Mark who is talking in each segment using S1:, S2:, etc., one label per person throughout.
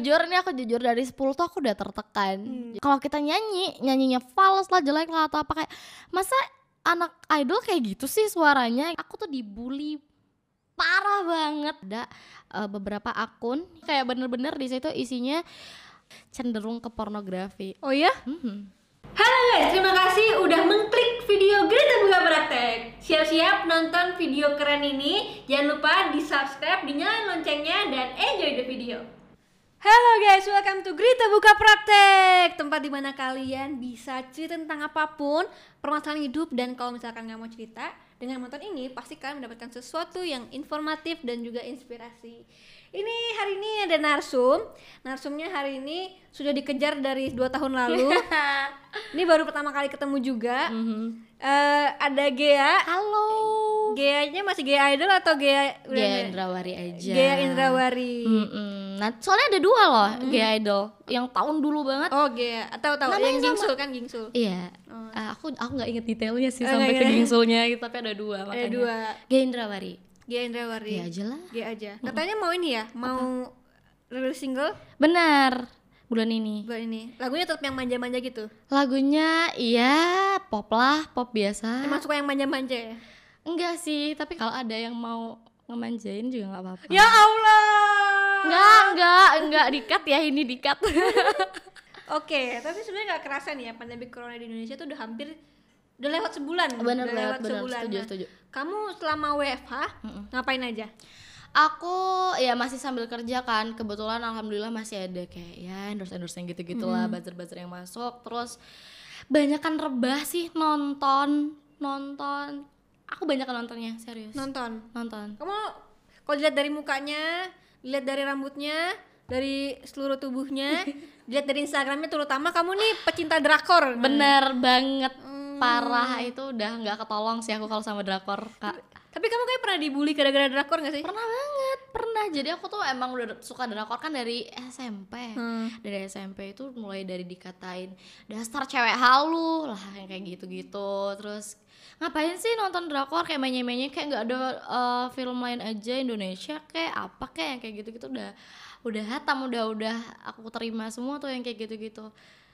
S1: jujur nih aku jujur dari 10 tuh aku udah tertekan
S2: Hmm.
S1: kalau kita nyanyi nyanyinya fals lah jelek lah atau apa kayak masa anak idol kayak gitu sih suaranya aku tuh dibully parah banget ada eh, beberapa akun kayak bener-bener di situ isinya cenderung ke pornografi
S2: Oh ya?
S1: Mhm.
S2: Halo guys, terima kasih udah mengklik video Greta Buka Praktek. Siap-siap nonton video keren ini. Jangan lupa di subscribe, dinyalain loncengnya, dan enjoy the video. Halo guys, welcome to Grita Buka Praktek. Tempat di mana kalian bisa cerita tentang apa pun Permasalahan hidup dan kalau misalkan nggak mau cerita Dengan menonton ini pasti kalian mendapatkan sesuatu yang informatif dan juga inspirasi. Ini hari ini ada narsum. Narsumnya hari ini sudah dikejar dari dua tahun lalu. Ini baru pertama kali ketemu juga.
S1: Mhm.
S2: Eh, Ada Gea.
S1: Halo.
S2: Gea-nya masih Gea Idol atau Gea
S1: Gea? Indrawari aja.
S2: Gea Indrawari.
S1: Mm-mm. Nah, soalnya ada dua loh Gea Idol yang tahun dulu banget
S2: Oh Gea, tahu tahu yang. Gingsul kan Gingsul.
S1: Iya,
S2: Oh.
S1: Ah, aku aku nggak inget detailnya sih
S2: Oh,
S1: sampai ke gingsulnya gitu, tapi ada dua makanya.
S2: Ada dua.
S1: Gea Indrawari.
S2: Gea Indrawari.
S1: Iya aja lah.
S2: Gea aja. Katanya mau ini ya, mau rilis single
S1: Benar. Bulan ini.
S2: buat ini. Lagunya tetap yang manja-manja gitu.
S1: Lagunya iya pop lah, pop biasa.
S2: Emang suka yang manja-manja ya?
S1: Enggak sih, tapi kalau ada yang mau ngemanjain juga nggak apa-apa.
S2: Ya Allah.
S1: Enggak, enggak, enggak dikat ya ini dikat.
S2: Oke, tapi sebenarnya nggak kerasa nih ya pandemi corona di Indonesia tuh udah hampir udah lewat sebulan.
S1: bener
S2: udah
S1: banget, bener.
S2: sebulan.
S1: Setuju,
S2: Nah,
S1: setuju.
S2: Kamu selama WFH ngapain aja?
S1: Aku ya masih sambil kerja kan Kebetulan alhamdulillah masih ada kayak ya endorse-endorse yang gitu-gitu lah Buzzer-buzzer yang masuk Terus banyak kan rebah sih nonton Nonton Aku banyak nontonnya serius
S2: Nonton.
S1: Nonton
S2: Kamu kalau dilihat dari mukanya, dilihat dari rambutnya, dari seluruh tubuhnya, dilihat dari Instagramnya terutama kamu nih pecinta drakor.
S1: Bener banget
S2: Hmm.
S1: Parah itu udah nggak ketolong sih aku kalau sama drakor kak
S2: Tapi kamu kayak pernah dibully gara-gara drakor gak sih?
S1: Pernah banget, pernah Jadi aku tuh emang udah suka drakor kan dari SMP
S2: Hmm.
S1: Dari SMP itu mulai dari dikatain Dasar cewek halu lah yang kayak gitu-gitu Terus ngapain sih nonton drakor kayak menye-menye kayak nggak ada eh, film lain aja Indonesia kayak apa kayak yang kayak gitu-gitu udah udah hatam udah udah aku terima semua tuh yang kayak gitu-gitu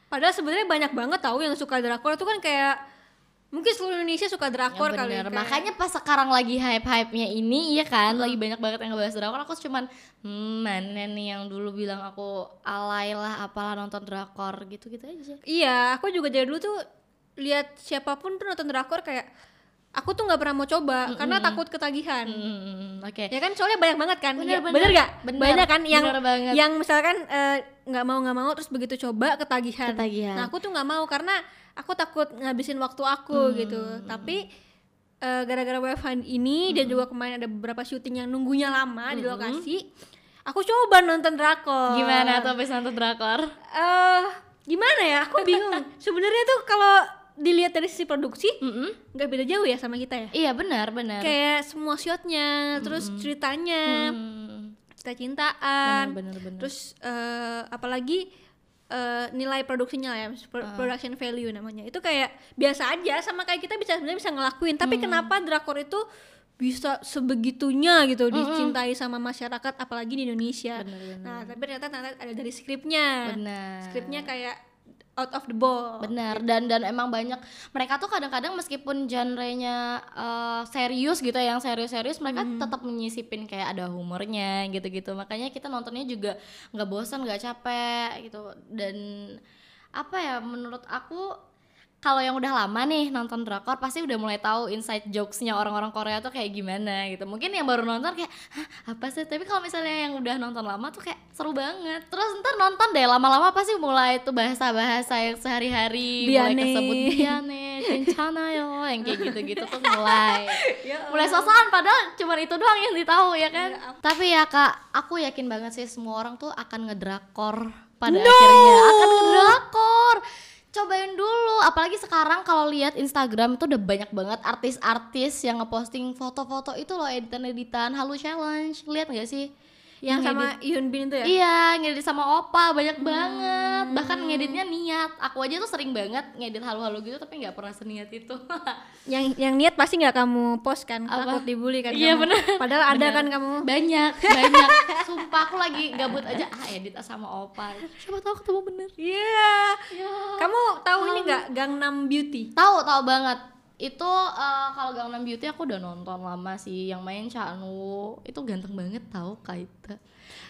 S2: Padahal sebenarnya banyak banget tahu yang suka drakor itu kan kayak mungkin seluruh Indonesia suka drakor
S1: Yang
S2: kali.
S1: bener. Makanya pas sekarang lagi hype-hype-nya ini iya kan, lagi banyak banget yang ngebahas drakor. Aku cuman hmm, mana nih yang dulu bilang aku alay lah apalah nonton drakor gitu-gitu aja.
S2: Iya, aku juga dari dulu tuh lihat siapa pun tuh nonton drakor kayak aku tuh nggak pernah mau coba karena takut ketagihan.
S1: Hmm, oke.
S2: Ya kan soalnya banyak banget kan.
S1: Bener,
S2: Ya,
S1: bener.
S2: bener gak?
S1: Bener.
S2: Banyak kan yang
S1: banget.
S2: yang misalkan eh, nggak mau nggak mau terus begitu coba ketagihan.
S1: Ketagihan.
S2: Nah, aku tuh nggak mau karena aku takut ngabisin waktu aku
S1: Hmm.
S2: gitu. Tapi eh, gara-gara WFH ini dan juga kemarin ada beberapa syuting yang nunggunya lama di lokasi, aku coba nonton drakor.
S1: Gimana tuh habis nonton drakor?
S2: Eh, gimana ya? Aku bingung. Sebenarnya tuh kalau dilihat dari sisi produksi nggak beda jauh ya sama kita ya.
S1: Iya benar benar.
S2: Kayak semua shotnya, terus ceritanya,
S1: Hmm,
S2: cinta-cintaan,
S1: benar benar.
S2: terus eh, apalagi eh, nilai produksinya lah ya,
S1: Ah.
S2: production value namanya. Itu kayak biasa aja sama kayak kita bisa sebenarnya bisa ngelakuin. Tapi
S1: Hmm.
S2: kenapa drakor itu bisa sebegitunya gitu dicintai sama masyarakat apalagi di Indonesia.
S1: Benar, benar.
S2: Nah, tapi ternyata, ternyata ada dari skripnya.
S1: benar.
S2: Skripnya kayak out of the ball.
S1: Benar dan dan emang banyak. Mereka tuh kadang-kadang meskipun genrenya eh, serius gitu ya, yang serius-serius mereka tetap menyisipin kayak ada humornya gitu-gitu. Makanya kita nontonnya juga nggak bosan nggak capek gitu. Dan apa ya menurut aku kalau yang udah lama nih nonton drakor pasti udah mulai tahu inside jokesnya orang-orang Korea tuh kayak gimana gitu. Mungkin yang baru nonton kayak Hah, apa sih? Tapi kalau misalnya yang udah nonton lama tuh kayak seru banget. Terus ntar nonton deh lama-lama pasti mulai tuh bahasa-bahasa yang sehari-hari mulai kesebut biane kencana yo yang kayak gitu-gitu tuh mulai.
S2: Ya
S1: mulai sosokan padahal cuma itu doang yang ditahu ya kan?
S2: Ya
S1: tapi ya kak aku yakin banget sih semua orang tuh akan ngedrakor pada akhirnya. Akan ngedrakor cobain dulu apalagi sekarang kalau lihat Instagram itu udah banyak banget artis-artis yang ngeposting foto-foto itu loh editan-editan halu challenge lihat nggak sih
S2: Yang sama Yoon Bin itu ya?
S1: Iya, ngedit sama Opa banyak
S2: Hmm.
S1: banget. Bahkan ngeditnya niat. Aku aja tuh sering banget ngedit halu-halu gitu tapi nggak pernah seniat itu.
S2: yang yang niat pasti nggak kamu post kan
S1: Apa?
S2: takut dibully kan
S1: Iya,
S2: kamu.
S1: bener.
S2: padahal ada
S1: Bener.
S2: kan kamu
S1: banyak, banyak. Sumpah aku lagi gabut aja ah edit sama Opa. Siapa tahu ketemu bener.
S2: iya
S1: Ya.
S2: kamu tahu ini nggak Gangnam Beauty
S1: Tahu, tahu banget. Itu eh, kalau Gangnam Beauty aku udah nonton lama sih yang main Chanu. Itu ganteng banget tahu Kaita.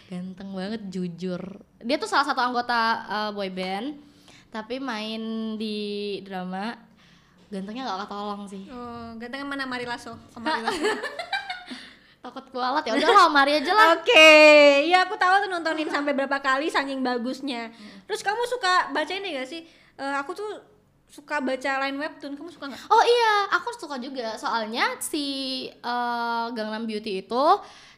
S1: Ganteng banget jujur. Dia tuh salah satu anggota eh, boy band tapi main di drama gantengnya gak ketolong sih.
S2: oh gantengnya mana Mari Lasso Oh, Mari Lasso.
S1: Takut kualat ya udah lah Mari aja lah.
S2: Oke, iya aku tahu tuh nontonin sampai berapa kali saking bagusnya. Terus kamu suka baca ini gak sih? Eh, aku tuh suka baca line webtoon. Kamu suka nggak?
S1: Oh iya, aku suka juga soalnya si eh, Gangnam Beauty itu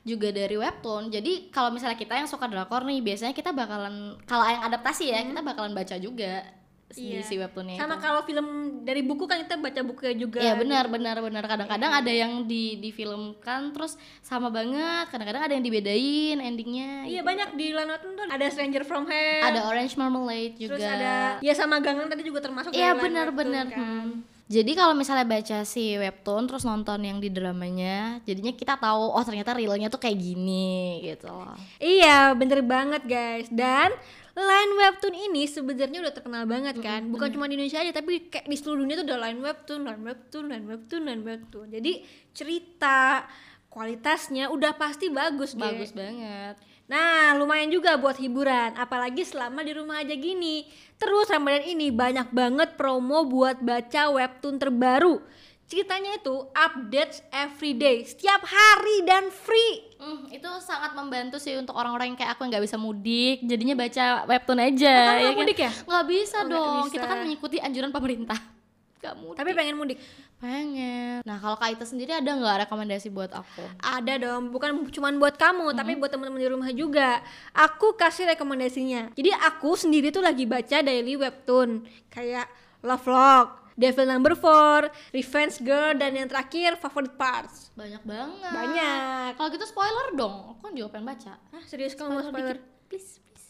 S1: juga dari webtoon. Jadi kalau misalnya kita yang suka drakor nih, biasanya kita bakalan kalau yang adaptasi ya, kita bakalan baca juga
S2: Iya.
S1: si webtoonnya
S2: Sama
S1: itu.
S2: kalau film dari buku kan kita baca bukunya juga.
S1: Iya benar benar benar kadang-kadang ada yang di difilmkan terus sama banget kadang-kadang ada yang dibedain endingnya
S2: Iya
S1: gitu.
S2: banyak di webtoon tuh ada Stranger from Hell.
S1: ada Orange Marmalade juga
S2: Terus ada ya sama Gangnam tadi juga termasuk
S1: Iya benar-benar.
S2: webtoon kan.
S1: Hmm. Jadi kalau misalnya baca si webtoon terus nonton yang di dramanya, jadinya kita tahu oh ternyata realnya tuh kayak gini gitu loh.
S2: Iya, bener banget guys. Dan line webtoon ini sebenarnya udah terkenal banget kan. Bukan cuma di Indonesia aja, tapi kayak di seluruh dunia tuh udah line webtoon, line webtoon, line webtoon, line webtoon. Jadi cerita kualitasnya udah pasti bagus.
S1: Bagus banget.
S2: Nah, lumayan juga buat hiburan, apalagi selama di rumah aja gini. Terus Ramadan ini banyak banget promo buat baca webtoon terbaru. Ceritanya itu updates every day, setiap hari dan free.
S1: Hmm, itu sangat membantu sih untuk orang-orang yang kayak aku yang nggak bisa mudik, jadinya baca webtoon aja.
S2: Oh,
S1: ya kan?
S2: mudik ya?
S1: Nggak bisa
S2: Oh,
S1: dong.
S2: bisa.
S1: Kita kan mengikuti anjuran pemerintah. Gak mudik.
S2: Tapi pengen mudik.
S1: pengen. Nah kalau Kak Ita sendiri ada nggak rekomendasi buat aku?
S2: Ada dong, bukan cuman buat kamu, tapi buat teman-teman di rumah juga. Aku kasih rekomendasinya. Jadi aku sendiri tuh lagi baca daily webtoon kayak Love Lock, Devil Number 4, Revenge Girl dan yang terakhir Favorite Parts.
S1: Banyak banget.
S2: Banyak.
S1: Kalau gitu spoiler dong. Aku kan juga pengen baca.
S2: Ah, serius kamu mau spoiler?
S1: dikit. Please, please.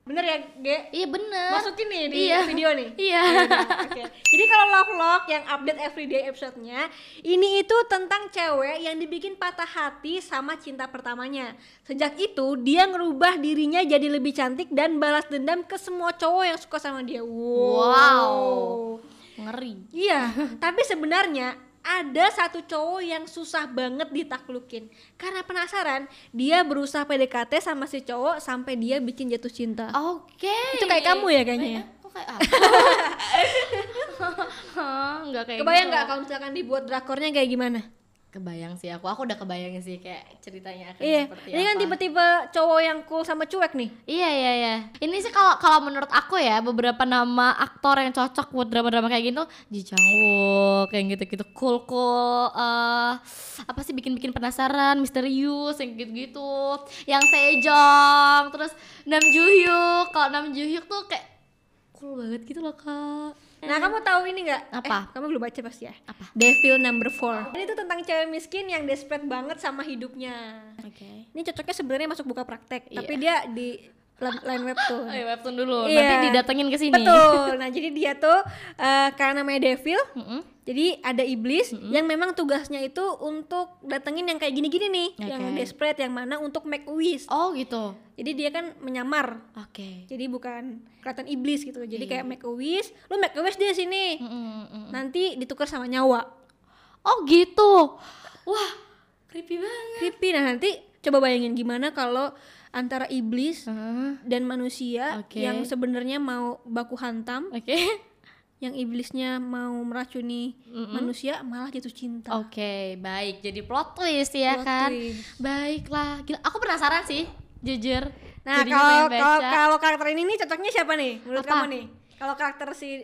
S2: Bener ya, Ge?
S1: Iya bener.
S2: Masukin nih di
S1: Iya.
S2: video nih.
S1: Iya.
S2: Yaudah, Oke. Jadi kalau Love Lock yang update everyday episode-nya, ini itu tentang cewek yang dibikin patah hati sama cinta pertamanya. Sejak itu dia ngerubah dirinya jadi lebih cantik dan balas dendam ke semua cowok yang suka sama dia. Wow.
S1: Wow. Ngeri.
S2: Iya, tapi sebenarnya ada satu cowok yang susah banget ditaklukin. Karena penasaran, dia berusaha PDKT sama si cowok sampai dia bikin jatuh cinta.
S1: Oke.
S2: Itu kayak kamu ya kayaknya ya?
S1: Kok kayak aku? Enggak kayak
S2: Kebayang
S1: gitu.
S2: nggak kalau misalkan dibuat drakornya kayak gimana?
S1: Kebayang sih aku. Aku udah kebayang sih kayak ceritanya akan
S2: Iya,
S1: seperti
S2: ini kan
S1: apa.
S2: tipe-tipe cowok yang cool sama cuek nih.
S1: Iya iya iya. Ini sih kalau kalau menurut aku ya beberapa nama aktor yang cocok buat drama-drama kayak gitu, Ji Chang Wook kayak gitu-gitu cool cool eh apa sih bikin-bikin penasaran, misterius yang gitu-gitu. Yang Sejong, terus Nam Joo Hyuk. Kalau Nam Joo Hyuk tuh kayak cool banget gitu loh, Kak.
S2: Nah, kamu tahu ini nggak?
S1: Apa?
S2: Eh, kamu belum baca pasti ya?
S1: Apa?
S2: Devil Number 4. Ini tuh tentang cewek miskin yang desperate banget sama hidupnya.
S1: Oke.
S2: Ini cocoknya sebenarnya masuk buka praktek,
S1: Iya.
S2: tapi dia di line webtoon.
S1: Ayo webtoon dulu,
S2: Iya.
S1: nanti didatengin ke sini.
S2: Betul. Nah, jadi dia tuh eh, karena namanya Devil,
S1: Mm-mm.
S2: jadi ada iblis yang memang tugasnya itu untuk datengin yang kayak gini-gini nih, yang
S1: Oke.
S2: desperate yang mana untuk make wish.
S1: Oh gitu.
S2: Jadi dia kan menyamar.
S1: Oke.
S2: Jadi bukan kelihatan iblis gitu. Jadi
S1: Iya.
S2: kayak make a wish, lu make a wish dia sini.
S1: Mm-mm, mm-mm.
S2: Nanti ditukar sama nyawa.
S1: Oh gitu. Wah, creepy banget.
S2: Creepy. Nah, nanti coba bayangin gimana kalau antara iblis
S1: Heeh.
S2: dan manusia
S1: Oke.
S2: yang sebenarnya mau baku hantam,
S1: Oke.
S2: yang iblisnya mau meracuni manusia malah jatuh cinta.
S1: Oke, baik. Jadi plot twist ya
S2: Plot
S1: kan.
S2: twist.
S1: Baiklah. Gila, aku penasaran sih, jujur.
S2: Nah, kalau kalau karakter ini nih cocoknya siapa nih menurut
S1: Apa?
S2: kamu nih? Kalau karakter si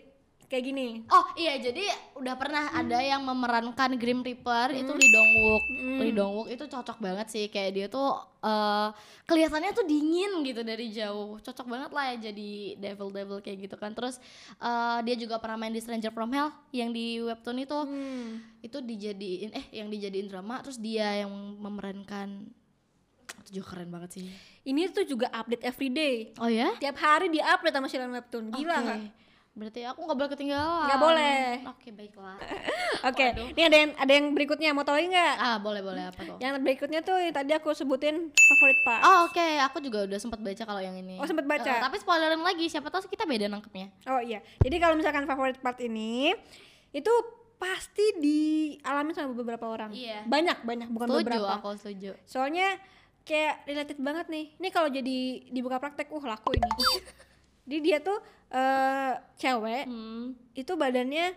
S2: kayak gini.
S1: Oh iya, jadi udah pernah ada yang memerankan Grim Reaper itu Lee Dong Wook. Lee Dong Wook itu cocok banget sih, kayak dia tuh eh, kelihatannya tuh dingin gitu dari jauh. Cocok banget lah ya jadi devil devil kayak gitu kan. Terus eh, dia juga pernah main di Stranger from Hell yang di webtoon itu.
S2: Hmm.
S1: itu dijadiin eh yang dijadiin drama terus dia yang memerankan Itu juga keren banget sih.
S2: Ini tuh juga update everyday.
S1: Oh ya?
S2: Tiap hari di update sama Shilan Webtoon. Gila
S1: Oke.
S2: nggak?
S1: Berarti aku nggak boleh ketinggalan.
S2: Nggak boleh.
S1: Oke, baiklah.
S2: Oke, ini ada yang ada yang berikutnya mau tahu nggak?
S1: ah, boleh boleh apa tuh?
S2: Yang berikutnya tuh yang tadi aku sebutin favorite part.
S1: Oh, oke, aku juga udah sempat baca kalau yang ini.
S2: Oh, sempet baca?
S1: Eh, tapi spoilerin lagi, siapa tahu kita beda nangkepnya.
S2: Oh iya. Jadi kalau misalkan favorite part ini itu pasti dialami sama beberapa orang.
S1: Iya.
S2: Banyak banyak bukan
S1: Setuju,
S2: beberapa.
S1: aku setuju.
S2: Soalnya kayak related banget nih. Ini kalau jadi dibuka praktek, uh laku ini. Jadi dia tuh eh cewek
S1: Hmm.
S2: itu badannya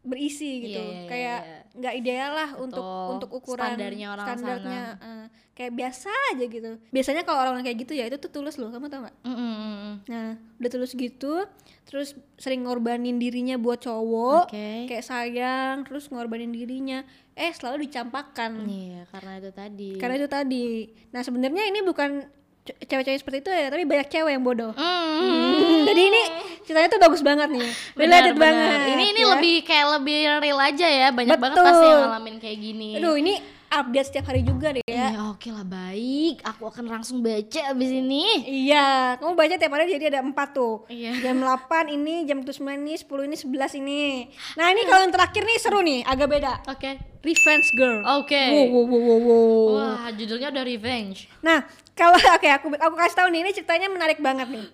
S2: berisi gitu.
S1: Iya, iya, iya,
S2: kayak
S1: iya.
S2: nggak ideal lah untuk
S1: Betul.
S2: untuk ukuran
S1: Standarnya orang
S2: standarnya, eh, kayak biasa aja gitu. Biasanya kalau orang kayak gitu ya itu tuh tulus loh, kamu tau nggak?
S1: Mm, mm, mm.
S2: Nah, udah tulus gitu, terus sering ngorbanin dirinya buat cowok,
S1: Oke.
S2: kayak sayang, terus ngorbanin dirinya, eh selalu dicampakkan.
S1: Iya, karena itu tadi.
S2: Karena itu tadi. Nah, sebenarnya ini bukan cewek-cewek seperti itu ya, tapi banyak cewek yang bodoh.
S1: Mm,
S2: Hmm, jadi ini ceritanya tuh bagus banget nih, related
S1: benar.
S2: banget.
S1: Ini ini
S2: ya.
S1: lebih kayak lebih real aja ya. Banyak banget
S2: Betul.
S1: pasti yang ngalamin kayak gini.
S2: Aduh, ini update setiap hari juga deh ya.
S1: Iya, oke lah baik. Aku akan langsung baca abis ini.
S2: Iya, kamu baca tiap hari jadi ada empat tuh.
S1: Iya.
S2: Jam 8 ini, jam 9 ini, 10 ini, 11 ini. Nah, ini kalau yang terakhir nih seru nih, agak beda.
S1: Oke.
S2: Revenge Girl.
S1: Oke.
S2: Wow, wow, wow, wow, wow.
S1: Wah, judulnya udah revenge.
S2: Nah, kalau oke aku aku kasih tahu nih ini ceritanya menarik banget nih.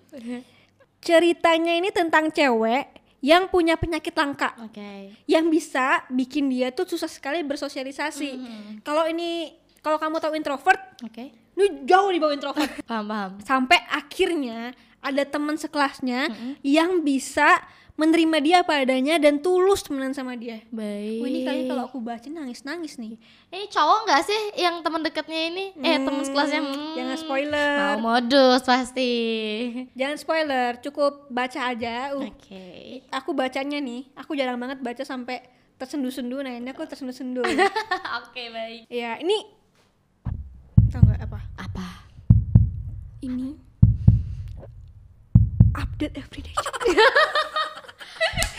S2: Ceritanya ini tentang cewek yang punya penyakit langka
S1: Oke.
S2: yang bisa bikin dia tuh susah sekali bersosialisasi.
S1: Mm-hmm.
S2: Kalau ini kalau kamu tahu introvert,
S1: Oke.
S2: lu jauh di bawah introvert.
S1: Paham, paham.
S2: Sampai akhirnya ada teman sekelasnya yang bisa menerima dia apa adanya dan tulus temenan sama dia.
S1: Baik.
S2: Wah, ini kayaknya kalau aku baca nangis-nangis nih.
S1: Ini cowok nggak sih yang teman dekatnya ini? Eh, teman sekelasnya. Hmm,
S2: Jangan spoiler.
S1: Mau modus pasti.
S2: Jangan spoiler, cukup baca aja. Uh,
S1: Oke.
S2: aku bacanya nih, aku jarang banget baca sampai tersendu-sendu. Nah ini aku tersendu-sendu.
S1: Oke, baik.
S2: ya ini tau nggak apa?
S1: Apa?
S2: Ini update everyday.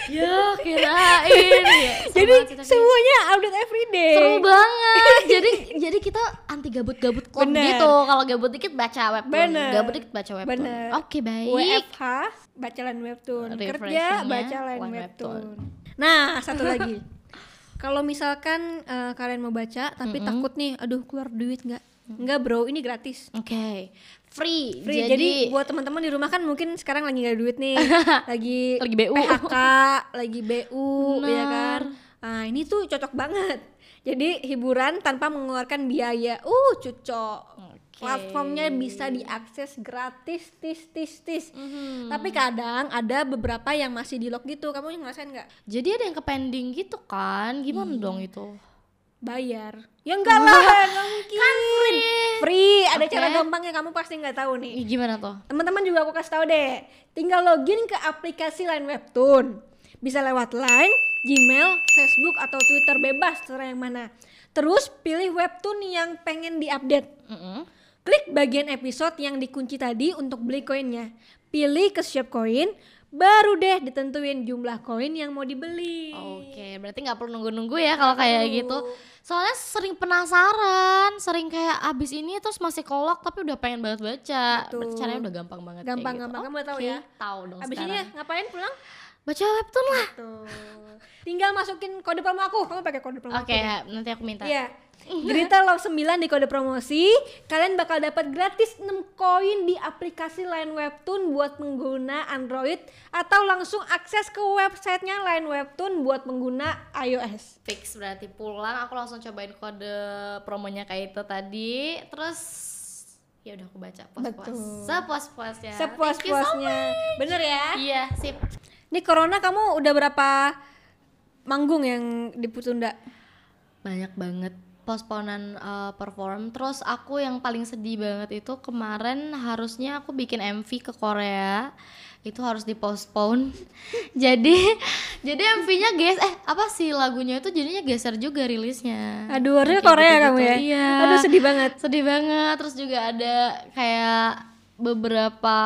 S1: Ya, kirain. ya.
S2: Jadi
S1: tapi.
S2: semuanya update everyday.
S1: seru banget. jadi jadi kita anti gabut-gabut club
S2: Bener.
S1: gitu. Kalau gabut dikit baca webtoon,
S2: Bener.
S1: gabut dikit baca webtoon.
S2: Bener.
S1: Oke, baik.
S2: WFH baca line webtoon, kerja baca line webtoon.
S1: webtoon.
S2: Nah satu lagi, kalau misalkan eh, kalian mau baca tapi takut nih, aduh keluar duit nggak? Nggak bro, ini gratis.
S1: Oke. Free.
S2: Free. Jadi,
S1: Jadi,
S2: buat teman-teman di rumah kan mungkin sekarang lagi nggak duit nih, lagi
S1: Lagi BU.
S2: PHK, lagi BU, ya kan?
S1: Benar.
S2: Nah ini tuh cocok banget. Jadi hiburan tanpa mengeluarkan biaya. Uh, cocok.
S1: Oke.
S2: Platformnya bisa diakses gratis, tis, tis, tis.
S1: Mhm.
S2: Tapi kadang ada beberapa yang masih di lock gitu. Kamu yang ngerasain nggak?
S1: jadi ada yang ke pending gitu kan? Gimana
S2: Iya.
S1: dong itu?
S2: Bayar? Ya enggak lah, mungkin.
S1: Kan free.
S2: Free. Ada
S1: Oke.
S2: Cara gampangnya kamu pasti nggak tahu nih.
S1: Ih, Gimana tuh?
S2: Teman-teman juga aku kasih tahu deh. Tinggal login ke aplikasi Line Webtoon. Bisa lewat Line, Gmail, Facebook atau Twitter bebas terserah yang mana. Terus pilih webtoon yang pengen diupdate.
S1: Mm-mm.
S2: Klik bagian episode yang dikunci tadi untuk beli koinnya. Pilih ke shop koin, baru deh ditentuin jumlah koin yang mau dibeli.
S1: Oke, berarti nggak perlu nunggu-nunggu ya kalau kayak gitu. Soalnya sering penasaran, sering kayak abis ini terus masih kolok tapi udah pengen banget baca.
S2: Betul.
S1: Berarti caranya udah gampang banget.
S2: Gampang-gampang,
S1: gitu.
S2: kamu udah tahu ya?
S1: Tahu dong
S2: Abis
S1: sekarang.
S2: ini ngapain pulang?
S1: Baca webtoon lah.
S2: Tuh. Tinggal masukin kode promo aku. Kamu pakai kode promo
S1: Oke,
S2: aku.
S1: nanti aku minta.
S2: Iya. Derita Love 9 di kode promosi, kalian bakal dapat gratis 6 koin di aplikasi Line Webtoon buat pengguna Android atau langsung akses ke websitenya Line Webtoon buat pengguna iOS.
S1: Fix berarti pulang aku langsung cobain kode promonya kayak itu tadi. Terus ya udah aku baca puas-puas.
S2: Betul.
S1: Sepuas-puasnya. You so
S2: Sepuas-puasnya. Bener ya?
S1: Iya, sip.
S2: Ini corona kamu udah berapa manggung yang ditunda?
S1: banyak banget posponan uh, perform terus aku yang paling sedih banget itu kemarin harusnya aku bikin MV ke Korea itu harus dipospon jadi jadi MV-nya guys eh apa sih lagunya itu jadinya geser juga rilisnya
S2: Aduh, harusnya Korea
S1: gitu-gitu.
S2: kamu ya?
S1: iya
S2: Aduh, sedih banget.
S1: sedih banget terus juga ada kayak beberapa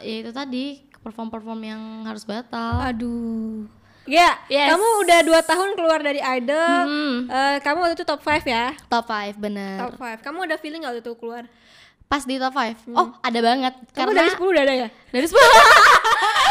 S1: ya itu tadi perform perform yang harus batal
S2: Aduh. Ya,
S1: Yes.
S2: kamu udah dua tahun keluar dari idol.
S1: Hmm.
S2: Eh, kamu waktu itu top 5 ya?
S1: Top 5 bener.
S2: Top 5. Kamu ada feeling gak waktu itu keluar?
S1: Pas di top 5. Oh, ada banget.
S2: Hmm. Kamu
S1: karena
S2: dari 10 udah ada ya?
S1: dari 10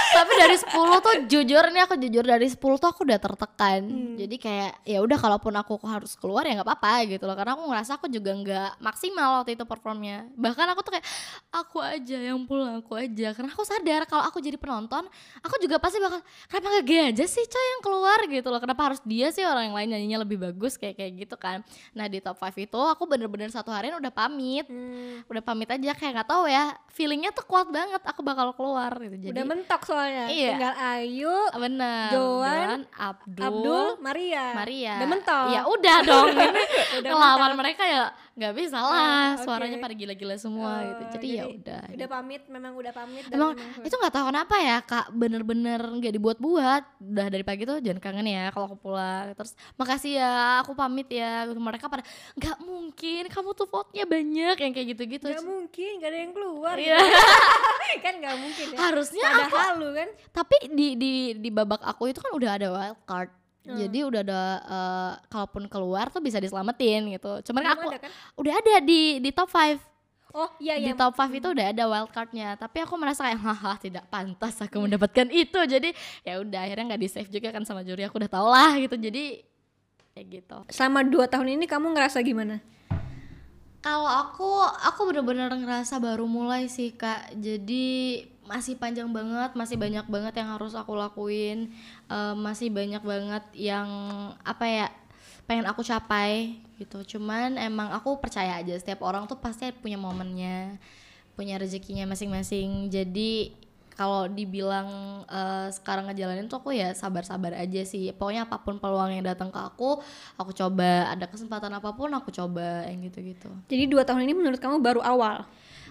S1: tapi dari 10 tuh jujur nih aku jujur dari 10 tuh aku udah tertekan.
S2: Hmm.
S1: jadi kayak ya udah kalaupun aku harus keluar ya nggak apa-apa gitu loh. Karena aku ngerasa aku juga nggak maksimal waktu itu performnya. Bahkan aku tuh kayak aku aja yang pulang aku aja. Karena aku sadar kalau aku jadi penonton aku juga pasti bakal kenapa nggak gue aja sih coy yang keluar? gitu loh. Kenapa harus dia sih orang yang lain nyanyinya lebih bagus? Kayak kayak gitu kan. Nah di top 5 itu aku bener-bener satu harian udah pamit.
S2: Hmm.
S1: udah pamit aja. Kayak nggak tahu ya feelingnya tuh kuat banget aku bakal keluar gitu. Jadi
S2: Udah mentok soalnya.
S1: Iya.
S2: Tinggal Ayu,
S1: bener
S2: Joan,
S1: Abdul,
S2: Abdul, Maria.
S1: Maria
S2: mentok.
S1: ya udah dong ini
S2: Udah
S1: ngelawan mereka ya nggak bisa lah
S2: Ah,
S1: suaranya pada gila-gila semua
S2: Oh,
S1: gitu jadi, ya udah
S2: Udah pamit, memang udah pamit. dan
S1: Emang itu nggak tahu kenapa ya kak bener-bener nggak dibuat-buat udah dari pagi tuh jangan kangen ya kalau aku pulang terus makasih ya aku pamit ya mereka pada nggak mungkin kamu tuh vote-nya banyak yang kayak gitu-gitu
S2: Gak mungkin, gak ada yang keluar.
S1: Iya.
S2: kan gak mungkin ya.
S1: harusnya
S2: ada halu kan.
S1: tapi di di di babak aku itu kan udah ada wild card
S2: Hmm.
S1: jadi udah ada eh, kalaupun keluar tuh bisa diselamatin gitu. Cuman aku
S2: ada kan?
S1: udah ada di di top 5
S2: Oh iya iya.
S1: di top 5 itu udah ada wild cardnya tapi aku merasa kayak haha tidak pantas aku mendapatkan itu. Jadi ya udah akhirnya nggak di save juga kan sama juri. Aku udah tau lah gitu. Jadi kayak gitu.
S2: Selama dua tahun ini kamu ngerasa gimana?
S1: kalau aku aku bener-bener ngerasa baru mulai sih kak. Jadi masih panjang banget masih banyak banget yang harus aku lakuin Eh, masih banyak banget yang apa ya pengen aku capai gitu. Cuman emang aku percaya aja setiap orang tuh pasti punya momennya punya rezekinya masing-masing. Jadi kalau dibilang eh, sekarang ngejalanin tuh aku ya sabar-sabar aja sih. Pokoknya apa pun peluang yang datang ke aku aku coba. Ada kesempatan apa pun aku coba yang gitu-gitu.
S2: Jadi dua tahun ini menurut kamu baru awal.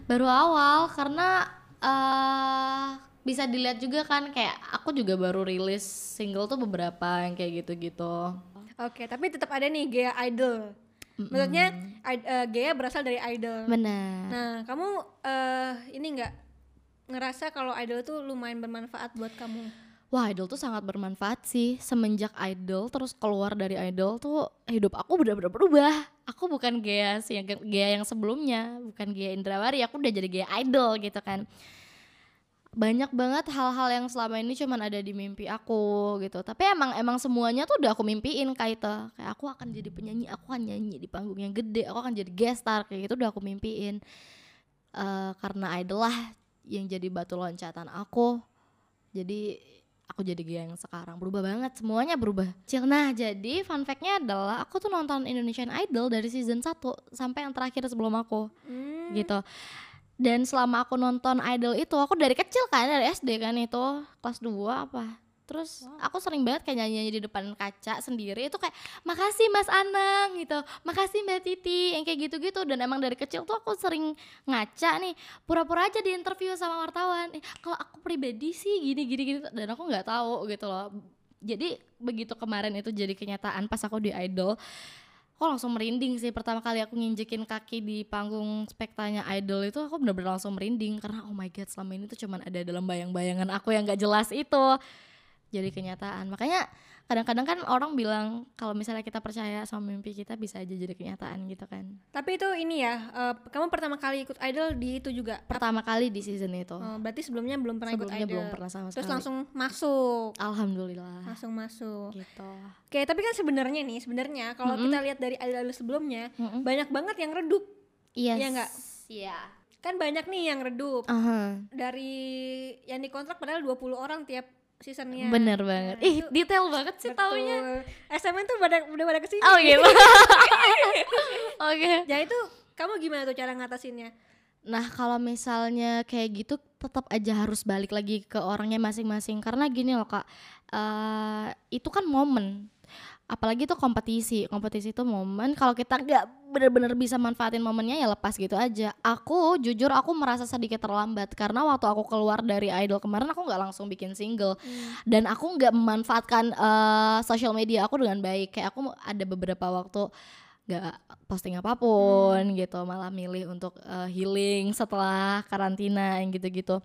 S1: baru awal karena eh bisa dilihat juga kan kayak aku juga baru rilis single tuh beberapa yang kayak gitu-gitu
S2: Oke, tapi tetap ada nih Gea Idol. Maksudnya i- eh, Gea berasal dari Idol.
S1: benar
S2: Nah, kamu eh, ini nggak ngerasa kalau Idol tuh lumayan bermanfaat buat kamu?
S1: wah idol tuh sangat bermanfaat sih semenjak idol terus keluar dari idol tuh hidup aku benar-benar berubah aku bukan sih yang Gea yang sebelumnya bukan Gea Indrawari aku udah jadi Gea idol gitu kan. Banyak banget hal-hal yang selama ini cuman ada di mimpi aku gitu. Tapi emang emang semuanya tuh udah aku mimpiin kaita kayak aku akan jadi penyanyi aku akan nyanyi di panggung yang gede aku akan jadi guest star kayak gitu udah aku mimpiin. Eh, karena idol lah yang jadi batu loncatan aku. Jadi aku jadi Gia yang sekarang. Berubah banget semuanya berubah. Cil nah jadi fun fact-nya adalah aku tuh nonton Indonesian Idol dari season 1 sampai yang terakhir sebelum aku.
S2: Hmm.
S1: gitu. Dan selama aku nonton idol itu aku dari kecil kan dari SD kan itu kelas 2 apa terus aku sering banget kayak nyanyi di depan kaca sendiri itu kayak makasih Mas Anang gitu. Makasih Mbak Titi yang kayak gitu-gitu. Dan emang dari kecil tuh aku sering ngaca nih pura-pura aja di interview sama wartawan. Eh, kalau aku pribadi sih gini gini gini dan aku nggak tahu gitu loh. Jadi begitu kemarin itu jadi kenyataan pas aku di idol aku langsung merinding sih. Pertama kali aku nginjekin kaki di panggung spektanya idol itu aku bener-bener langsung merinding. Karena oh my god selama ini tuh cuman ada dalam bayang-bayangan aku yang gak jelas itu jadi kenyataan makanya kadang-kadang kan orang bilang kalau misalnya kita percaya sama mimpi kita bisa aja jadi kenyataan gitu kan
S2: Tapi itu ini ya, eh, kamu pertama kali ikut Idol di itu juga.
S1: pertama kali di season itu
S2: Oh, berarti sebelumnya belum pernah ikut
S1: sebelumnya
S2: Idol.
S1: belum pernah sama
S2: Terus
S1: sekali
S2: langsung masuk.
S1: alhamdulillah
S2: Langsung masuk.
S1: gitu
S2: Oke, tapi kan sebenarnya nih, sebenarnya kalau
S1: Mm-mm.
S2: kita lihat dari idol sebelumnya,
S1: Mm-mm.
S2: banyak banget yang redup.
S1: iya
S2: Iya nggak?
S1: iya
S2: Kan banyak nih yang redup.
S1: Aha,
S2: Dari yang dikontrak padahal 20 orang tiap seasonnya.
S1: bener banget
S2: Nah,
S1: ih
S2: itu
S1: detail banget sih taunya
S2: Betul. SMN tuh pada udah pada ke sini.
S1: oh gitu oke
S2: Ya itu kamu gimana tuh cara ngatasinnya?
S1: Nah kalau misalnya kayak gitu tetap aja harus balik lagi ke orangnya masing-masing karena gini loh kak eh itu kan momen apalagi itu kompetisi kompetisi itu momen kalau kita nggak bener-bener bisa manfaatin momennya ya lepas gitu aja. Aku jujur aku merasa sedikit terlambat karena waktu aku keluar dari idol kemarin aku nggak langsung bikin single. Dan aku nggak memanfaatkan eh, social media aku dengan baik. Kayak aku ada beberapa waktu nggak posting apa pun gitu malah milih untuk eh, healing setelah karantina yang gitu-gitu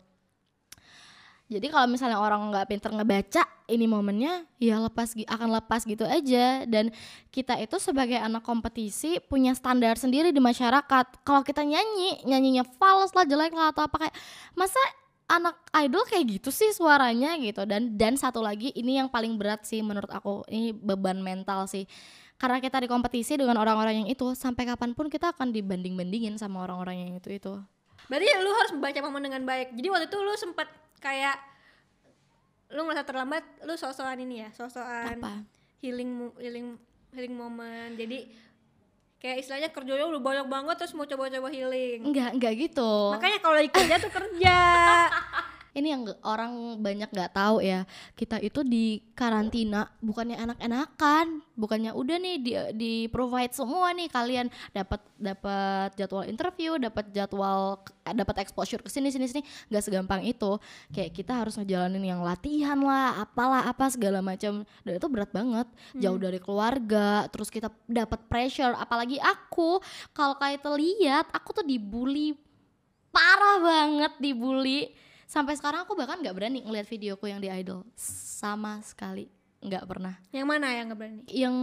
S1: jadi kalau misalnya orang nggak pinter ngebaca ini momennya ya lepas akan lepas gitu aja. Dan kita itu sebagai anak kompetisi punya standar sendiri di masyarakat. Kalau kita nyanyi nyanyinya fals lah jelek lah atau apa kayak masa anak idol kayak gitu sih suaranya gitu? Dan dan satu lagi ini yang paling berat sih menurut aku. Ini beban mental sih. Karena kita di kompetisi dengan orang-orang yang itu sampai kapan pun kita akan dibanding-bandingin sama orang-orang yang itu itu
S2: Berarti lu harus membaca momen dengan baik. Jadi waktu itu lu sempat kayak lu ngerasa terlambat, lu sosokan ini ya, sosokan
S1: apa
S2: healing healing healing moment. Jadi kayak istilahnya kerjanya udah banyak banget terus mau coba-coba healing.
S1: enggak enggak gitu
S2: Makanya kalau lagi kerja tuh kerja.
S1: ini yang orang banyak nggak tahu ya. Kita itu di karantina bukannya enak-enakan. Bukannya udah nih di, di provide semua nih kalian dapat dapat jadwal interview dapat jadwal eh, dapat exposure ke sini sini sini. Nggak segampang itu. Kayak kita harus ngejalanin yang latihan lah apalah apa segala macam. Dan itu berat banget. Jauh dari keluarga terus kita dapat pressure. Apalagi aku kalau kayak lihat aku tuh dibully. Parah banget dibully sampai sekarang aku bahkan nggak berani ngeliat videoku yang di idol. Sama sekali nggak pernah.
S2: Yang mana yang gak berani?
S1: yang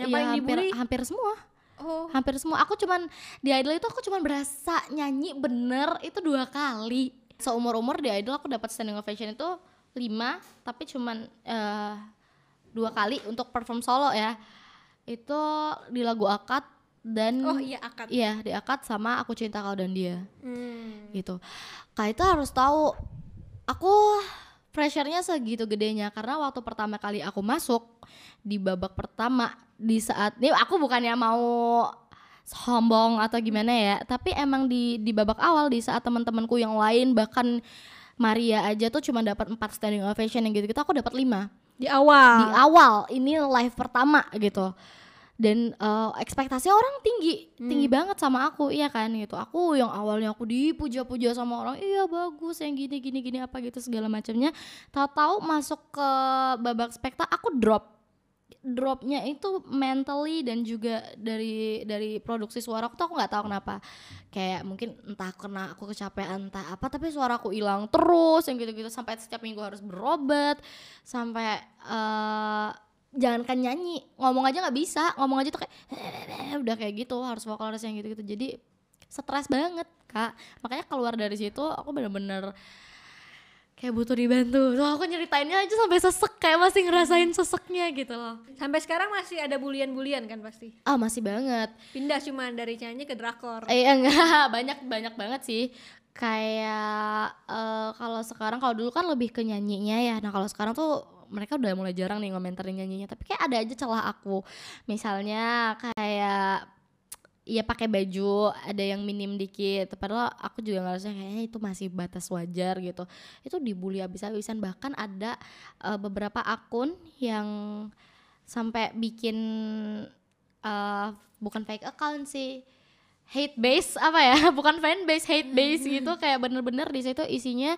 S2: Yang
S1: ya
S2: paling
S1: hampir
S2: dibully?
S1: hampir semua.
S2: Oh,
S1: hampir semua. Aku cuman di idol itu aku cuman berasa nyanyi bener itu dua kali. Seumur umur di idol aku dapat standing ovation itu lima tapi cuman eh, dua kali untuk perform solo ya. Itu di lagu akad dan
S2: oh iya akad.
S1: iya di akad sama aku cinta kau dan dia
S2: Hmm.
S1: gitu kak itu harus tahu aku pressure-nya segitu gedenya karena waktu pertama kali aku masuk di babak pertama di saat ini aku bukannya mau sombong atau gimana ya tapi emang di di babak awal di saat teman-temanku yang lain bahkan Maria aja tuh cuma dapat 4 standing ovation yang gitu-gitu aku dapat 5
S2: Di awal.
S1: di awal ini live pertama gitu dan eh, ekspektasi orang tinggi tinggi banget sama aku iya kan gitu. Aku yang awalnya aku dipuja-puja sama orang iya bagus yang gini gini gini apa gitu segala macamnya. Tahu-tahu masuk ke babak spekta aku drop. Dropnya itu mentally dan juga dari dari produksi suara aku tuh aku nggak tahu kenapa. Kayak mungkin entah karena aku kecapean entah apa tapi suaraku hilang terus yang gitu-gitu. Sampai setiap minggu harus berobat sampai eh jangankan nyanyi ngomong aja nggak bisa ngomong aja tuh kayak udah kayak gitu harus vokalis yang gitu-gitu. Jadi stres banget kak. Makanya keluar dari situ aku bener-bener kayak butuh dibantu. So aku nyeritainnya aja sampai sesek kayak masih ngerasain seseknya gitu loh.
S2: Sampai sekarang masih ada bulian-bulian kan pasti.
S1: ah masih banget.
S2: Pindah cuma dari nyanyi ke drakor.
S1: eh enggak. Banyak banyak banget sih. Kayak eh, kalau sekarang kalau dulu kan lebih ke nyanyinya ya. Nah kalau sekarang tuh mereka udah mulai jarang nih ngomentarin nyanyinya tapi kayak ada aja celah aku. Misalnya kayak ya pakai baju ada yang minim dikit. Padahal aku juga ngerasa kayaknya itu masih batas wajar gitu. Itu dibully habis-habisan. Bahkan ada eh, beberapa akun yang sampai bikin eh, bukan fake account sih hate base apa ya? Bukan fan base hate base gitu. Kayak bener-bener di situ isinya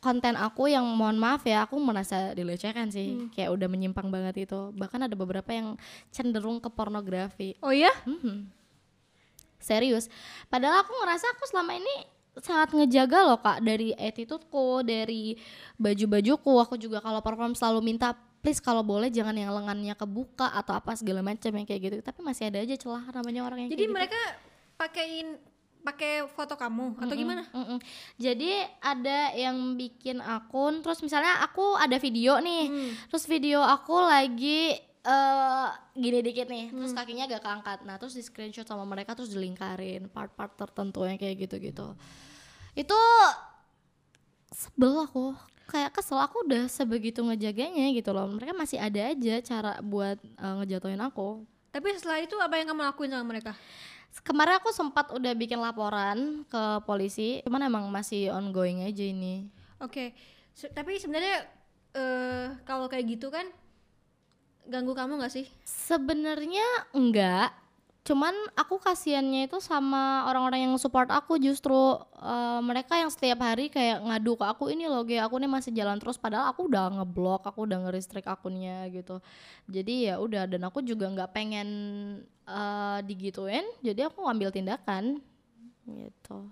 S1: konten aku yang mohon maaf ya aku merasa dilecehkan sih kayak udah menyimpang banget itu bahkan ada beberapa yang cenderung ke pornografi
S2: Oh iya?
S1: Mhm. Serius. Padahal aku ngerasa aku selama ini sangat ngejaga loh kak dari attitudeku, dari baju-bajuku. Aku juga kalau perform selalu minta please kalau boleh jangan yang lengannya kebuka atau apa segala macam yang kayak gitu. Tapi masih ada aja celah namanya orang yang
S2: Jadi
S1: kayak gitu.
S2: mereka pakein pakai foto kamu atau gimana?
S1: Mm-mm. Jadi ada yang bikin akun, terus misalnya aku ada video nih,
S2: Hmm.
S1: terus video aku lagi eh gini dikit nih,
S2: Hmm.
S1: terus kakinya agak keangkat, nah terus di screenshot sama mereka terus dilingkarin part-part tertentu yang kayak gitu-gitu. Itu sebel aku, kayak kesel aku udah sebegitu ngejaganya gitu loh. Mereka masih ada aja cara buat eh, ngejatuhin aku.
S2: Tapi setelah itu apa yang kamu lakuin sama mereka?
S1: Kemarin aku sempat udah bikin laporan ke polisi, cuman emang masih ongoing aja ini.
S2: Oke. Se- tapi sebenarnya eh kalau kayak gitu kan ganggu kamu nggak sih?
S1: Sebenarnya enggak, cuman aku kasihannya itu sama orang-orang yang support aku justru eh, mereka yang setiap hari kayak ngadu ke aku ini loh, kayak aku nih masih jalan terus padahal aku udah ngeblok, aku udah nge-restrict akunnya gitu. Jadi ya udah dan aku juga nggak pengen eh, digituin, jadi aku ngambil tindakan gitu.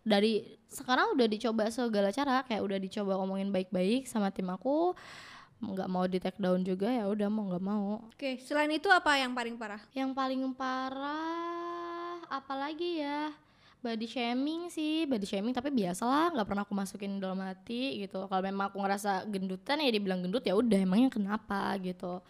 S1: dari sekarang udah dicoba segala cara kayak udah dicoba ngomongin baik-baik sama tim aku nggak mau di take down juga ya udah mau nggak mau.
S2: Oke, selain itu apa yang paling parah?
S1: yang paling parah apalagi ya? Body shaming sih body shaming tapi biasalah nggak pernah aku masukin dalam hati gitu. Kalau memang aku ngerasa gendutan ya dibilang gendut ya udah emangnya kenapa gitu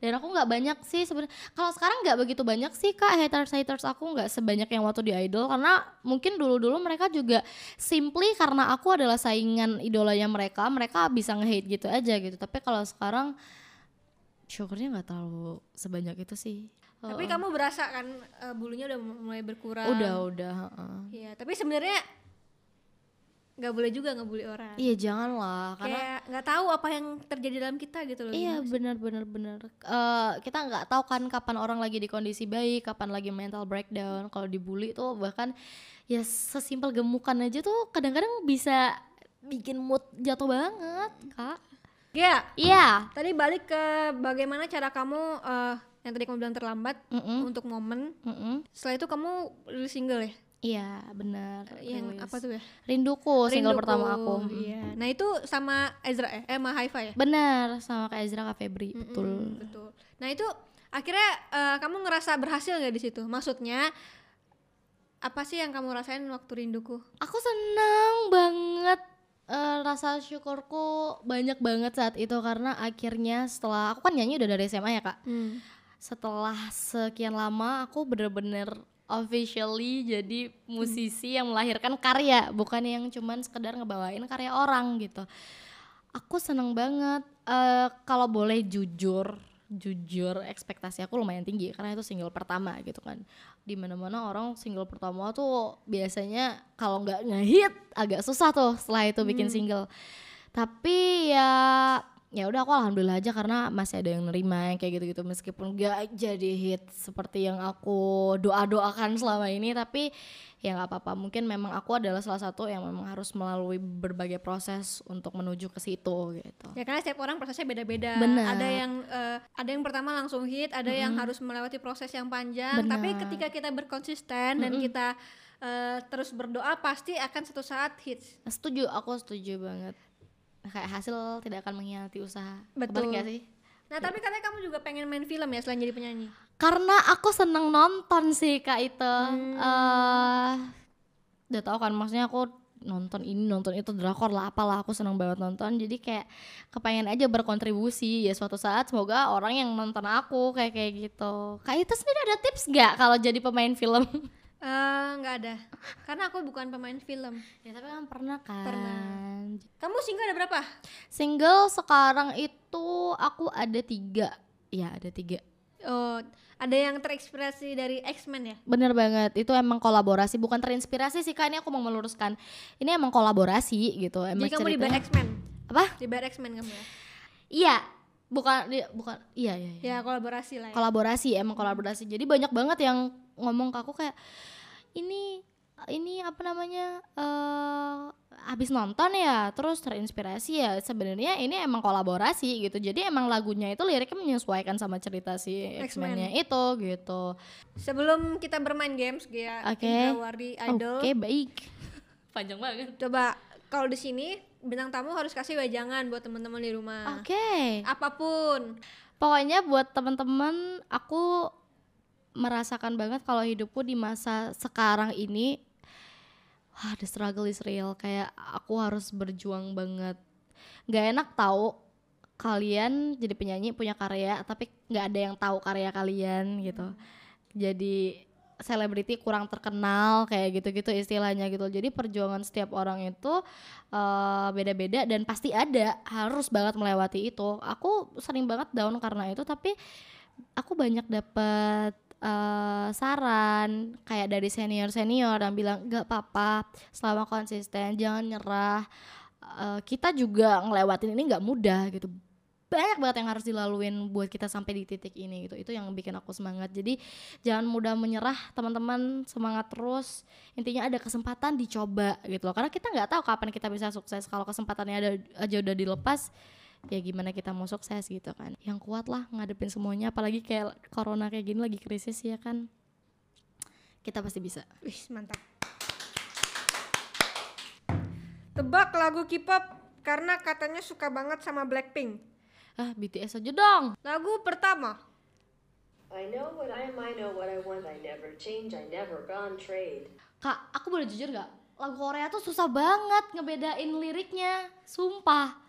S1: dan aku nggak banyak sih sebenarnya kalau sekarang nggak begitu banyak sih kak haters haters aku nggak sebanyak yang waktu di idol karena mungkin dulu dulu mereka juga simply karena aku adalah saingan idolanya mereka mereka bisa nge-hate gitu aja gitu tapi kalau sekarang syukurnya nggak terlalu sebanyak itu sih
S2: Tapi
S1: Heeh.
S2: kamu berasa kan eh, bulunya udah mulai berkurang.
S1: udah udah.
S2: Iya, tapi sebenarnya nggak boleh juga ngebully orang.
S1: iya jangan lah karena
S2: Kayak nggak tahu apa yang terjadi dalam kita gitu loh.
S1: Iya benar benar benar. Eh, kita nggak tahu kan kapan orang lagi di kondisi baik, kapan lagi mental breakdown. Kalau dibully tuh bahkan ya sesimpel gemukan aja tuh kadang-kadang bisa bikin mood jatuh banget, kak.
S2: Iya,
S1: Iya.
S2: tadi balik ke bagaimana cara kamu eh, yang tadi kamu bilang terlambat
S1: Mm-mm,
S2: untuk momen.
S1: mm-mm.
S2: Setelah itu kamu single ya?
S1: Iya benar.
S2: Yang
S1: rilis.
S2: apa tuh ya?
S1: Rinduku, single
S2: Rinduku,
S1: pertama aku. Mm.
S2: Iya. Nah itu sama Ezra? Eh sama Haifa ya?
S1: Benar sama kayak Ezra Kak Febri, betul.
S2: Mm, betul. Nah itu akhirnya eh, kamu ngerasa berhasil nggak di situ? Maksudnya apa sih yang kamu rasain waktu rinduku?
S1: Aku senang banget eh, rasa syukurku banyak banget saat itu karena akhirnya setelah aku kan nyanyi udah dari SMA ya kak setelah sekian lama aku bener-bener officially jadi musisi yang melahirkan karya bukan yang cuman sekedar ngebawain karya orang gitu. Aku seneng banget Eh, kalau boleh jujur jujur ekspektasi aku lumayan tinggi karena itu single pertama gitu kan. Di mana mana orang single pertama tuh biasanya kalau nggak ngehit agak susah tuh setelah itu bikin single. Tapi ya ya udah aku alhamdulillah aja karena masih ada yang nerima yang kayak gitu-gitu meskipun gak jadi hit seperti yang aku doa-doakan selama ini tapi ya nggak apa-apa mungkin memang aku adalah salah satu yang memang harus melalui berbagai proses untuk menuju ke situ gitu
S2: Ya karena setiap orang prosesnya beda-beda. Ada yang eh, ada yang pertama langsung hit, ada yang harus melewati proses yang panjang. Tapi
S1: Benar.
S2: ketika kita berkonsisten dan kita eh, terus berdoa pasti akan satu saat hits.
S1: setuju aku setuju banget kayak hasil tidak akan mengkhianati usaha.
S2: Betul.
S1: Nggak sih?
S2: Nah, tapi katanya kamu juga pengen main film ya selain jadi penyanyi.
S1: karena aku seneng nonton sih kak itu
S2: Hmm.
S1: eh udah tau kan maksudnya aku nonton ini nonton itu drakor lah apalah aku seneng banget nonton. Jadi kayak kepengen aja berkontribusi. Ya suatu saat semoga orang yang nonton aku kayak kayak gitu. Kak itu sendiri ada tips nggak kalau jadi pemain film
S2: Eh, nggak ada. Karena aku bukan pemain film.
S1: ya tapi kan pernah kan
S2: Pernah. Kamu single ada berapa?
S1: single sekarang itu aku ada tiga ya ada tiga
S2: Oh, ada yang terinspirasi dari X-Men ya?
S1: Bener banget, itu emang kolaborasi, bukan terinspirasi sih kak. Ini aku mau meluruskan, ini emang kolaborasi gitu. Emang
S2: Jadi kamu di X-Men.
S1: apa?
S2: Di X-Men kamu ya?
S1: Iya, bukan, di- bukan, iya iya. iya.
S2: Ya kolaborasi lah ya.
S1: Kolaborasi, emang kolaborasi. Jadi banyak banget yang ngomong ke aku kayak ini ini apa namanya eh habis nonton ya terus terinspirasi ya sebenarnya ini emang kolaborasi gitu jadi emang lagunya itu liriknya menyesuaikan sama cerita si
S2: X-Men.
S1: X-Men-nya itu gitu
S2: Sebelum kita bermain games, Gia,
S1: Oke.
S2: Indra Wardi Idol,
S1: oke baik panjang banget
S2: coba kalau di sini bintang tamu harus kasih wejangan buat teman-teman di rumah.
S1: Oke.
S2: Apa pun.
S1: Pokoknya buat teman-teman aku merasakan banget kalau hidupku di masa sekarang ini wah the struggle is real kayak aku harus berjuang banget. Gak enak tahu kalian jadi penyanyi punya karya tapi nggak ada yang tahu karya kalian gitu. Jadi selebriti kurang terkenal kayak gitu-gitu istilahnya gitu. Jadi perjuangan setiap orang itu eh, beda-beda dan pasti ada harus banget melewati itu. Aku sering banget down karena itu tapi aku banyak dapat eh, saran kayak dari senior-senior yang bilang gak apa-apa selama konsisten jangan nyerah. Eh, kita juga ngelewatin ini nggak mudah gitu banyak banget yang harus dilaluin buat kita sampai di titik ini gitu. Itu yang bikin aku semangat. Jadi jangan mudah menyerah teman-teman. Semangat terus. Intinya ada kesempatan dicoba gitu loh. Karena kita nggak tahu kapan kita bisa sukses. Kalau kesempatannya ada aja udah dilepas ya gimana kita mau sukses gitu kan. Yang kuat lah ngadepin semuanya. Apalagi kayak corona kayak gini lagi krisis ya kan. Kita pasti bisa.
S2: Wih, mantap. Tebak lagu K-pop karena katanya suka banget sama Blackpink.
S1: Ah, BTS aja dong.
S2: Lagu pertama.
S3: I know what I am, I know what I want, I never change, I never gone trade.
S1: Kak, aku boleh jujur gak? Lagu Korea tuh susah banget ngebedain liriknya. Sumpah.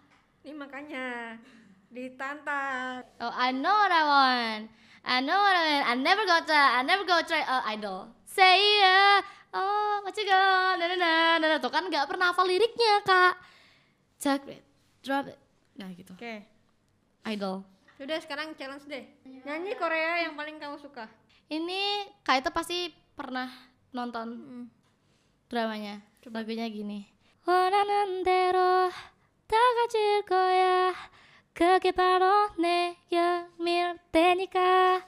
S2: Ini makanya ditantang.
S1: Oh, I know what I want. I know what I want. I never go to, I never go try uh, idol. Say yeah. Oh, what you go? Na na na na. na. Tuh kan gak pernah hafal liriknya, Kak. Check it. Drop it. Nah, gitu.
S2: Oke.
S1: Idol.
S2: Sudah sekarang challenge deh. Nyanyi Korea yang paling kamu suka.
S1: Ini Kak itu pasti pernah nonton dramanya. Lagunya gini. 원하는 대로 다 가질 거야. 그게 바로 내 영밀 테니까.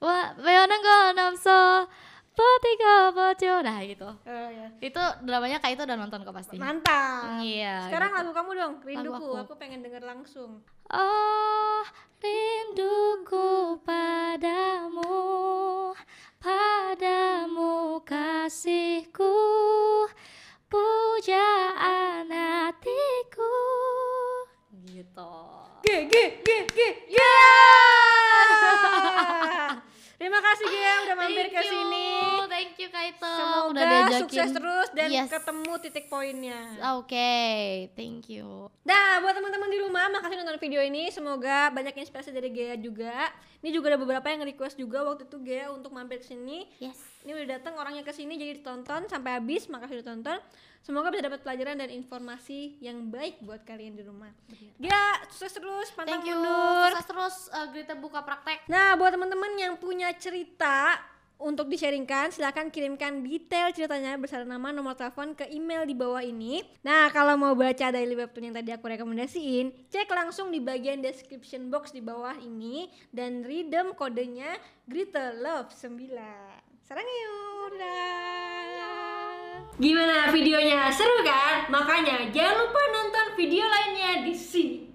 S1: 와, 외우는 건 없어. Potika Pocio nah gitu
S2: oh, iya.
S1: itu dramanya kak itu udah nonton kok pasti
S2: mantap
S1: iya
S2: sekarang
S1: gitu.
S2: lagu kamu dong rinduku
S1: aku.
S2: aku pengen denger langsung
S1: oh rinduku padamu padamu kasihku pujaan hatiku gitu
S2: Ge, ge, ge,
S1: ge,
S2: ge. Kasih Gia udah mampir ke sini.
S1: Thank you Kaito.
S2: Semoga
S1: udah diajakin.
S2: sukses terus dan
S1: Yes.
S2: ketemu titik poinnya.
S1: Oke, thank you.
S2: Nah, buat teman-teman di rumah, makasih nonton video ini. Semoga banyak inspirasi dari Gea juga. Ini juga ada beberapa yang request juga waktu itu Gea untuk mampir ke sini.
S1: Yes.
S2: Ini udah datang orangnya ke sini jadi ditonton sampai habis. Makasih udah tonton. Semoga bisa dapat pelajaran dan informasi yang baik buat kalian di rumah. Gea, sukses terus, pantang
S1: Thank you.
S2: mundur.
S1: Sukses terus uh, Grita buka praktek.
S2: Nah, buat teman-teman yang punya cerita untuk di-sharingkan, silahkan kirimkan detail ceritanya beserta nama, nomor telepon ke email di bawah ini. Nah, kalau mau baca daily webtoon yang tadi aku rekomendasiin, cek langsung di bagian description box di bawah ini dan redeem kodenya Grita Love 9. Sarang yuk, dadah. Gimana videonya? Seru kan? Makanya jangan lupa nonton video lainnya di sini.